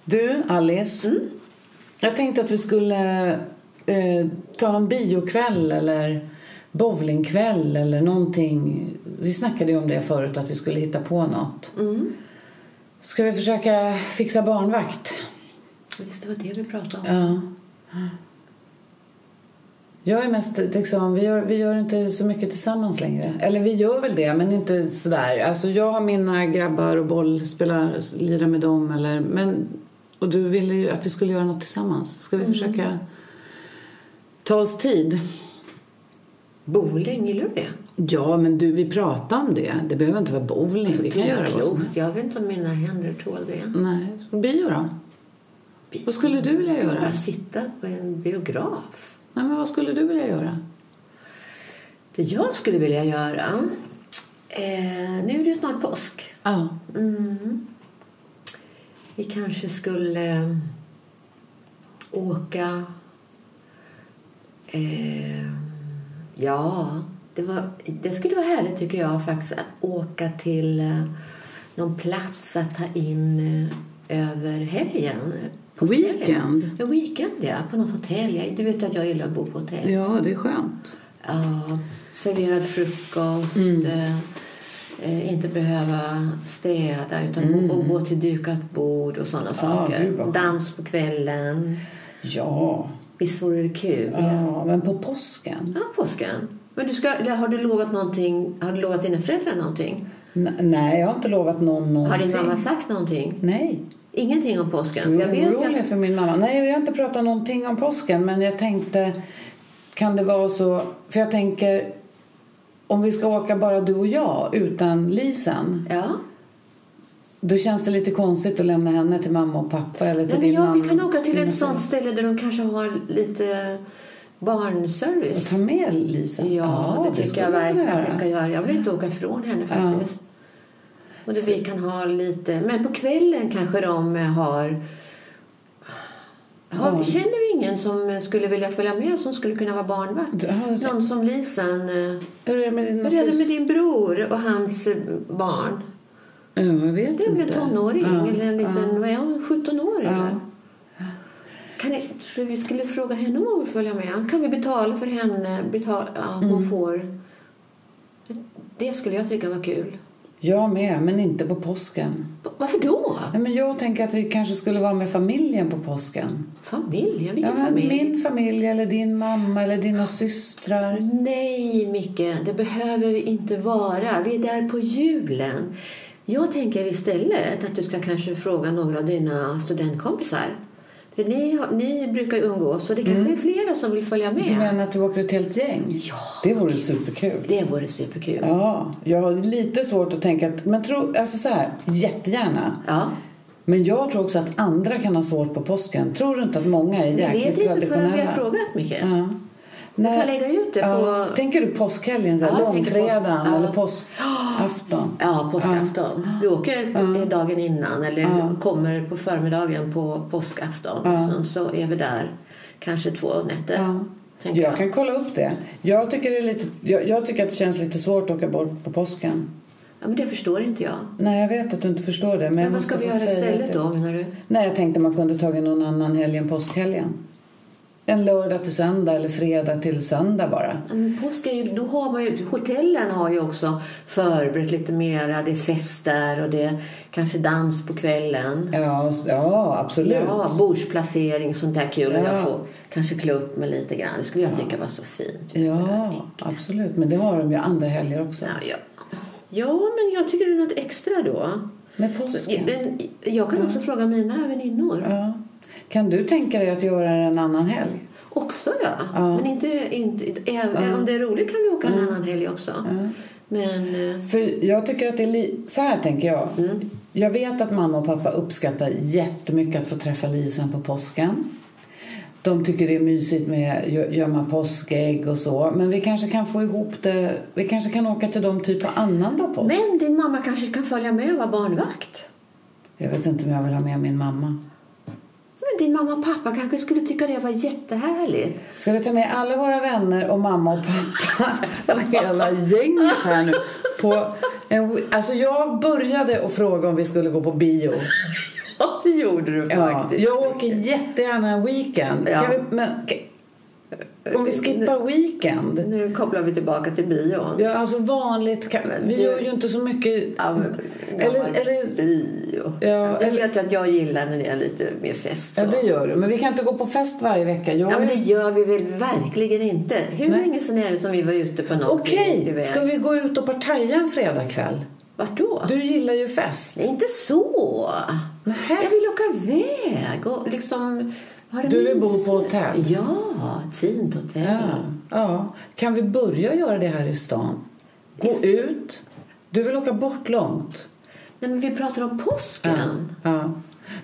Du, Alice. Jag tänkte att vi skulle eh, ta en biokväll eller bowlingkväll eller någonting. Vi snackade ju om det förut, att vi skulle hitta på något. Ska vi försöka fixa barnvakt? Visst, det var det vi pratade om. Ja. Jag är mest liksom, vi gör, vi gör inte så mycket tillsammans längre. Eller vi gör väl det, men inte sådär. Alltså jag har mina grabbar och boll, spelar, lirar med dem. Eller, men, och du ville ju att vi skulle göra något tillsammans. Ska vi försöka ta oss tid? Bowling, gillar du det? Ja, men du, vi pratar om det. Det behöver inte vara bowling. Vi kan göra klokt. Jag vet inte om mina händer tål det. Nej, bio då? Vad skulle du vilja göra? Bara sitta på en biograf. Nej, men vad skulle du vilja göra? Det jag skulle vilja göra... Eh, nu är det ju snart påsk. Ja. Mm. Vi kanske skulle eh, åka... Eh, ja, det, var, det skulle vara härligt tycker jag faktiskt att åka till eh, någon plats att ta in eh, över helgen. Påskhelgen. Weekend? Ja, weekend ja. På något hotell. Du vet att jag gillar att bo på hotell. Ja, det är skönt. Ja, serverad frukost. Mm. Eh, inte behöva städa utan gå, och gå till dukat bord och sådana saker. Mm. gud vad skönt. Dans på kvällen. Ja. Visst vore det kul? ja, men på påsken? Ja, påsken. Men du ska, har du lovat någonting? Har du lovat dina föräldrar någonting? N- nej, jag har inte lovat någon någonting. Har din mamma sagt någonting? Nej. Ingenting om påsken? Jag jag vet orolig att, för min mamma. Nej, jag har inte pratat någonting om påsken, men jag tänkte... Kan det vara så... För jag tänker... Om vi ska åka bara du och jag utan Lisen ja. då känns det lite konstigt att lämna henne till mamma och pappa eller till Nej, din ja, mamma. vi kan åka till ett sånt ställe där de kanske har lite Och barnservice. ta med Lisen? Ja, det tycker skulle jag verkligen att vi ska göra. Jag vill inte åka ifrån henne faktiskt. Och det, vi kan ha lite... Men på kvällen kanske de har... har Ja. Känner vi ingen som skulle vilja följa med som skulle kunna vara barnvakt? Ja, Någon som Lisen... eh, Hur är det med Hur är det med din bror och hans eh, barn? Ja, jag vet Det är väl en tonåring? Ja, Eller en liten... ja. Vad är hon? 17-åring? Ja. eller? Kan ni, tror vi skulle fråga henne om hon vill följa med? Kan vi betala för henne? Betala, ja, hon Mm. får... Det skulle jag tycka var kul. Jag med, men inte på påsken. Varför då? Nej, men jag tänker att vi kanske skulle vara med familjen på påsken. Familjen? Ja, Vilken men familj? min familj eller din mamma eller dina systrar. Nej, Micke. Det behöver vi inte vara. Vi är där på julen. Jag tänker istället att du ska kanske fråga några av dina studentkompisar. För ni, ni brukar ju umgås och det kanske är flera som vill följa Du med. menar att du åker ett helt gäng? Ja, Det vore superkul. Det vore superkul. Ja, jag har lite svårt att tänka att... Men tro, alltså så här, jättegärna. Ja. Men jag tror också att andra kan ha svårt på påsken. Tror du inte att många är jäkligt vet inte förrän traditionella? vi har frågat Micke. Ja. Du kan lägga ut det ja. på... Tänker du påskhelgen, så här, Ja, jag långfredagen påsk- ja. eller *gasps* påskafton? Ja, påskafton. Vi åker på, dagen innan eller Ja. kommer på förmiddagen på påskafton. Ja. Och sen så är vi där kanske två nätter. Ja. tänker Jag kan kolla upp det. Jag tycker, det är lite, jag, jag tycker att det känns lite svårt att åka bort på påsken. Ja, men det förstår inte jag. Nej, jag vet att du inte förstår det. Men, Men jag vad ska vi göra istället det. då menar du? Nej, jag tänkte man kunde tagit någon annan helg än påskhelgen. En lördag till söndag eller fredag till söndag bara. Ja, men påsk är ju, då har man ju, hotellen har ju också förberett lite mera. Det är fester och det är kanske dans på kvällen. Ja, ja absolut. Ja, bordsplacering, sånt där kul. Ja. jag får kanske klä upp mig lite grann. Det skulle jag tycka var så fint. Ja, absolut. Men det har de ju andra helger också. Ja, ja. ja, men jag tycker det är något extra då. Med påsken. Men jag kan också fråga mina väninnor. Ja. Kan du tänka dig att göra det en annan helg? Också ja. Ja. Men inte, inte, även om det är roligt kan vi åka en annan helg också. Men eh, För jag tycker att det är li- så här tänker jag. Jag vet att mamma och pappa uppskattar jättemycket att få träffa Lisen på påsken. De tycker det är mysigt med gö- gömma påskägg och så. Men vi kanske kan få ihop det. Vi kanske kan åka till dem typ på annandag påsk. Men din mamma kanske kan följa med och vara barnvakt. Jag vet inte om jag vill ha med min mamma. Din mamma och pappa kanske skulle tycka det var jättehärligt. Ska vi ta med alla våra vänner och mamma och pappa hela gänget här nu? På en, alltså jag började att fråga om vi skulle gå på bio. Ja, det gjorde du Ja, jag åker jättegärna en weekend. Ja. Kan vi, men, om vi skippar weekend. Nu kopplar vi tillbaka till bion. Ja, alltså vanligt. Vi du- gör ju inte så mycket. Ja, Eller- eller- bio. Ja, det eller- vet att jag gillar när det är lite mer fest. Så. Ja, det gör du. Men vi kan inte gå på fest varje vecka. Jag Ja, men det gör vi väl verkligen inte. Hur Nej. länge sedan är det som vi var ute på någonting? Okej, iväg? ska vi gå ut och partaja en fredagkväll? Vart då? Du gillar ju fest. Nej, inte så. Nähä. Jag vill åka iväg och liksom Du vill bo på hotell? Ja, ett fint hotell. Ja, ja. Kan vi börja göra det här i stan? Gå I- ut. Du vill åka bort långt. Nej, men vi pratar om påsken. Ja.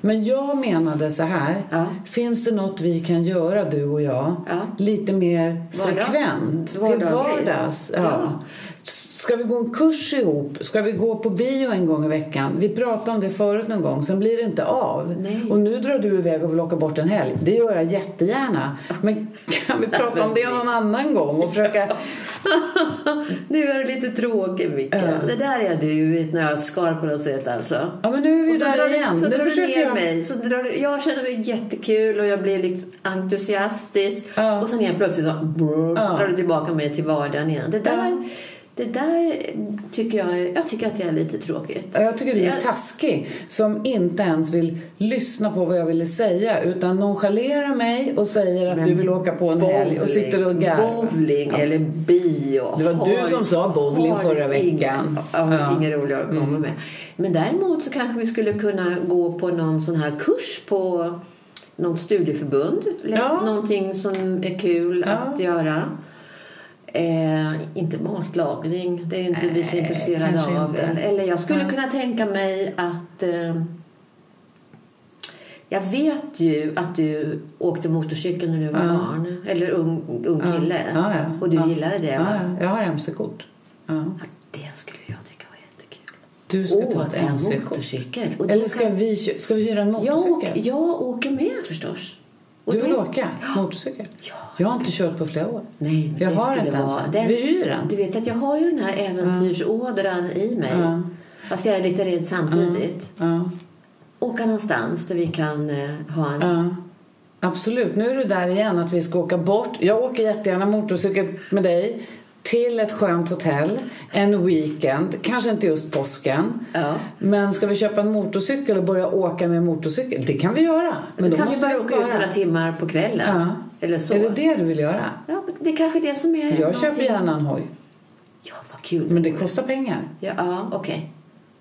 Men jag menade så här. Ja. Finns det något vi kan göra, du och jag, Ja. lite mer Vardag- frekvent? Till vardags? Ja. Ska vi gå en kurs ihop? Ska vi gå på bio en gång i veckan? Vi pratade om det förut någon gång, sen blir det inte av. Nej. Och nu drar du iväg och vill åka bort en helg. Det gör jag jättegärna. Men kan vi prata om det någon annan gång och försöka... *laughs* nu är du lite tråkig, Micke. Ja. Det där är du i ett nötskal på något sätt alltså. Ja, men nu är vi där igen. så drar du ner jag... mig. Så drar du, jag känner mig jättekul och jag blir liksom entusiastisk. Ja. Och sen helt plötsligt så, brr, Ja. drar du tillbaka mig till vardagen igen. Det där, Ja. Det där tycker jag, jag tycker att det är lite tråkigt. Ja, Jag tycker du är taskig som inte ens vill lyssna på vad jag ville säga utan nonchalerar mig och säger att Men du vill åka på en helg och sitter och garvar. Bowling eller bio. Det var du som sa bowling har förra veckan. Ja, Ja. Mm. Inget roligare att komma med. Men däremot så kanske vi skulle kunna gå på någon sån här kurs på något studieförbund. Ja. Någonting som är kul Ja. att göra. Eh, inte matlagning, det är ju inte vi så Nej, intresserade av. inte. Eller, jag skulle Ja. kunna tänka mig att eh, jag vet ju att du åkte motorcykel när du var Ja. barn. Eller ung, ung kille. Ja. Och du gillade det Ja, va? ja. jag har MC-kort. Det skulle jag tycka var jättekul. Du ska ta Åka ett MC-kort. Eller ska vi, ska vi hyra en jag, motorcykel? åker, jag åker med förstås. Och Du vill då- åka motorcykel? Ja, Jag har inte kört på flera år. Nej, Jag har inte ens. Den, Vi hyr den. Du vet att jag har ju den här äventyrsådran i mig. Ja. Fast jag är lite rädd samtidigt. Ja. Åka någonstans där vi kan eh, ha en... Absolut. Nu är du där igen att vi ska åka bort. Jag åker jättegärna motorcykel med dig till ett skönt hotell en weekend. Kanske inte just påsken. Ja. Men ska vi köpa en motorcykel och börja åka med motorcykel? Det kan vi göra. Men då kan vi måste bara åka ut några timmar på kvällen. Ja. Eller så. Är det det du vill göra? Ja, det är kanske det som är Jag någonting- köper gärna en hoj. Ja, vad kul. Men det kostar pengar. Ja, ja okej.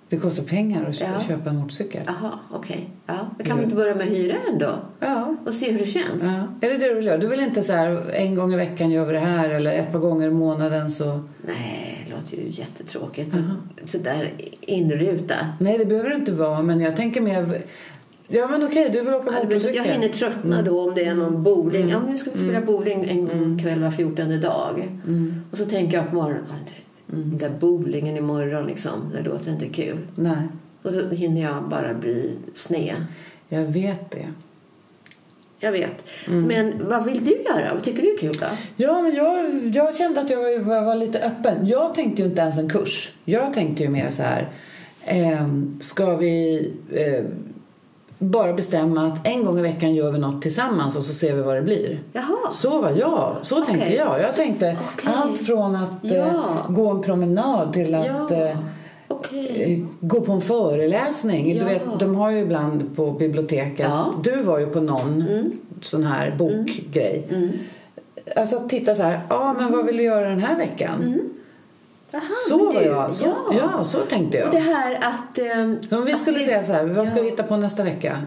Det kostar pengar att Ja. köpa en motorcykel. Jaha, okej. Ja, då kan vi inte börja med hyra en då? Ja. Och se hur det känns? ja. Är det det du vill göra? Du vill inte så här en gång i veckan gör vi det här eller ett par gånger i månaden så... Nej, det låter ju jättetråkigt. Sådär inrutat. Nej, det behöver det inte vara, men jag tänker mer... Ja, men okej, du vill åka Ja, motorcykel. Jag hinner tröttna då om det är någon bowling. Ja, men nu ska vi spela bowling en gång kväll var fjortonde dag. Och så tänker jag på morgonen. "Ja, det- Den där bowlingen imorgon liksom. Det låter inte kul. Nej, Och då hinner jag bara bli sned. jag vet det. Jag vet. Men vad vill du göra? Vad tycker du är kul då? Ja, men jag, jag kände att jag var, var lite öppen. Jag tänkte ju inte ens en kurs. Jag tänkte ju mer så här... Eh, ska vi eh, bara bestämma att en gång i veckan gör vi något tillsammans och så ser vi vad det blir? Jaha. Så var jag. Så tänkte Okej. jag. Jag tänkte Okej. allt från att Ja. eh, gå en promenad till att Ja. eh, Okej. eh, gå på en föreläsning. Ja. Du vet, de har ju ibland på biblioteket. Du var ju på någon Mm. sån här bokgrej. Alltså att titta så här, ja men vad vill vi göra den här veckan? Mm. så var jag. Så, ja. ja. så tänkte Och det jag. här att... eh, Om vi skulle säga så här, vad ska vi hitta på nästa vecka?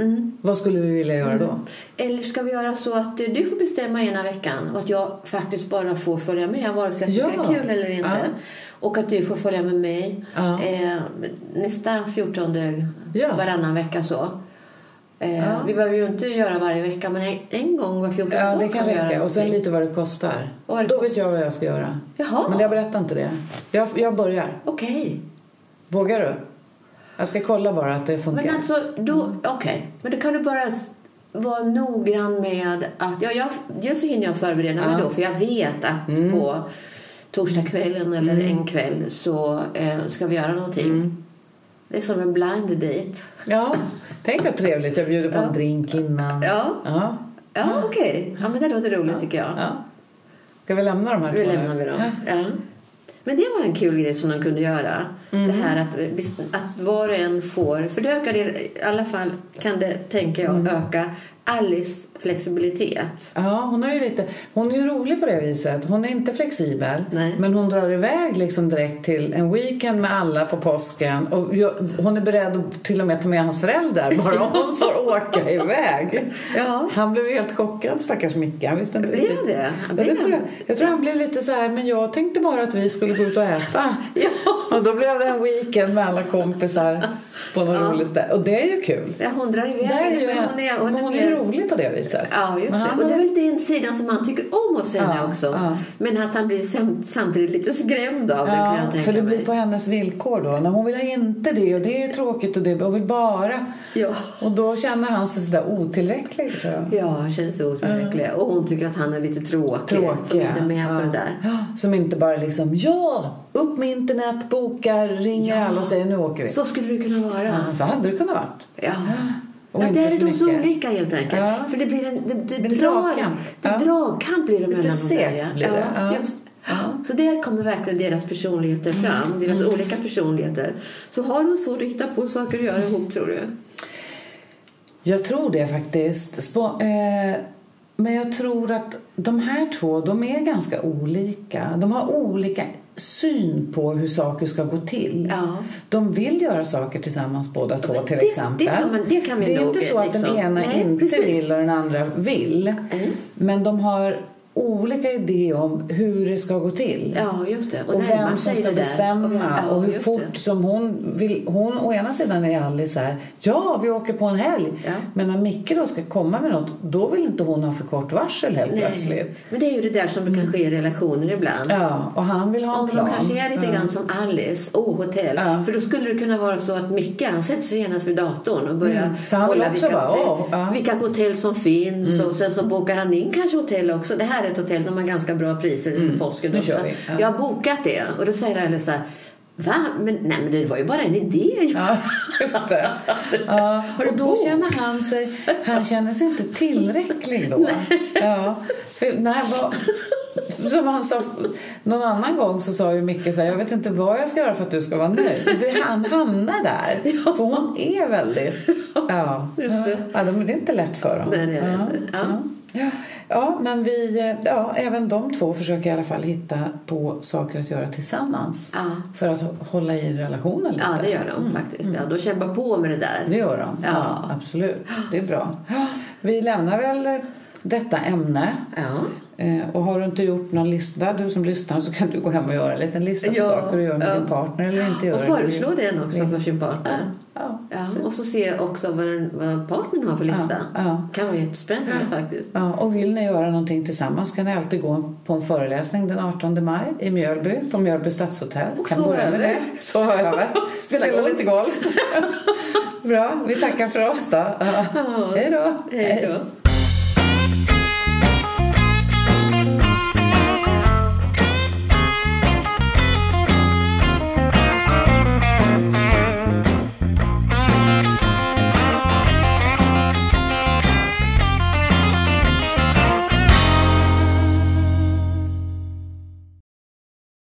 Vad skulle vi vilja göra då? Eller ska vi göra så att du får bestämma ena veckan och att jag faktiskt bara får följa med vare sig jag Ja. det är kul eller inte. Ja. Och att du får följa med mig eh, nästa 14 Ja. varannan vecka så. Eh, Ja. Vi behöver ju inte göra varje vecka men en, en gång var 14 Ja, det kan göra räcka. Och sen lite vad det kostar. Vad det Då vet jag vad jag ska göra. Jaha. Men jag berättar inte det. Jag, jag börjar. Okej. Vågar du? Jag ska kolla bara att det funkar. Men alltså, då, okej. Men då kan du bara vara noggrann med att... Ja, jag, dels så hinner jag förbereda mig Ja. då för jag vet att Mm. på torsdagskvällen eller en kväll så eh, ska vi göra någonting. Det är som en blind date. Ja, tänk vad trevligt. Jag bjuder på en drink innan. Ja, Ja. ja okej. Ja, men det låter roligt tycker jag. ja. Ska vi lämna de här Nu två lämnar vi dem. Ja. Men det var en kul grej som de kunde göra. Mm. Det här att, att var och en får... För det ökar i alla fall kan det, tänker jag, Mm. öka Alice flexibilitet. Ja, hon är ju lite... Hon är ju rolig på det viset. Hon är inte flexibel. Nej. Men hon drar iväg liksom direkt till en weekend med alla på påsken. Och jag, hon är beredd att till och med ta med hans föräldrar bara hon får *laughs* åka iväg. Ja. Han blev helt chockad, stackars Micke. Han visste inte riktigt. det? Ja, det tror jag. jag tror han blev lite så här, men jag tänkte bara att vi skulle gå ut och äta. *laughs* Och då blev det en weekend med alla kompisar på något roligt ställe. Och det är ju kul. Ja, hon drar iväg. Det är ju, hon är, hon är hon är mer- rolig på det viset. Ja, just det. Och det är väl den sidan som han tycker om hos henne Ja, också. ja. Men att han blir sam- samtidigt lite skrämd av det kan jag tänka för det blir mig. på hennes villkor då. När hon vill inte det och det är tråkigt och det och vill bara. Ja. Och då känner han sig sådär otillräcklig tror jag. Ja, han känner sig otillräcklig. Och hon tycker att han är lite tråkig. Som Tråkig. inte är med på det där. Ja, Som inte bara liksom ja, upp med internet, bokar, ringer Ja. alla och säger nu åker vi. Så skulle det kunna vara. Ja, så hade det kunnat vara. Ja. *gasps* Och ja, där är de så mycket. olika helt enkelt. Ja. För det blir en det, det En drar, dragkamp. Det Ja. dragkamp blir det Lite mellan där. segt blir det. Ja. Just. Ja. Så där kommer verkligen deras personligheter fram. Deras Mm. olika personligheter. Så har de svårt att hitta på saker att göra ihop tror du? Jag tror det faktiskt. Spå, eh, men jag tror att de här två, de är ganska olika. De har olika syn på hur saker ska gå till. Ja. De vill göra saker tillsammans båda två till det- exempel. det kan man- det kan det är nog, inte så att den liksom. ena Nej, inte precis. vill och den andra vill. Mm. Men de har olika idéer om hur det ska gå till. Ja, just det. Och, Och, vem som ska bestämma Och och, vem- ja, hur just fort det. som hon vill. Hon å ena sidan är Alice så här, ja vi åker på en helg. Ja. Men när Micke då ska komma med något, då vill inte hon ha för kort varsel helt plötsligt. Nej. Men det är ju det där som kan ske i relationer ibland. Ja, och han vill ha en Om plan. de kanske är lite ja. grann som Alice, oh hotell. Ja. För då skulle det kunna vara så att Micke han sätter sig genast vid datorn och börjar Mm. Kolla vilka, bara, hotell. Mm. vilka hotell som finns och sen så bokar han in kanske hotell också. Det här är ett hotell, de har ganska bra priser under påsken. Nu och så. Ja. Jag har bokat det och då säger Alice så här Va? Men, nej, men det var ju bara en idé. Ja, just det. *laughs* Ja, och då känner han sig, han känner sig inte tillräcklig då. Ja, för när var, som han sa någon annan gång så sa ju Micke så här, jag vet inte vad jag ska göra för att du ska vara nöjd. Det, han hamnar där. *laughs* För hon är väldigt, *laughs* ja. ja de- det är inte lätt för dem. Nej, det är det ja, inte. Ja. Ja. Men vi, ja, även de två försöker i alla fall hitta på saker att göra tillsammans. Ja. För att hålla i relationen lite. Ja, det gör de faktiskt. Ja, de kämpar på med det där. Det gör de. Ja. Ja. absolut. Det är bra. Vi lämnar väl detta ämne. Ja. Eh, Och har du inte gjort någon lista, du som lyssnar, så kan du gå hem och göra en liten lista på Ja, saker du gör med ja. din partner eller inte gör. Och föreslå den också för sin partner. Ja, och så se också vad, den, vad partnern har för lista. Ja, kan vara jättespännande faktiskt. Och vill ni göra någonting tillsammans kan ni alltid gå på en föreläsning den 18 maj i Mjölby på Mjölby stadshotell. Och kan sova börja med över. det. Sova över. *laughs* Spela Spela golf. lite golf. *laughs* Bra, vi tackar för oss då. Hej då. Hej då.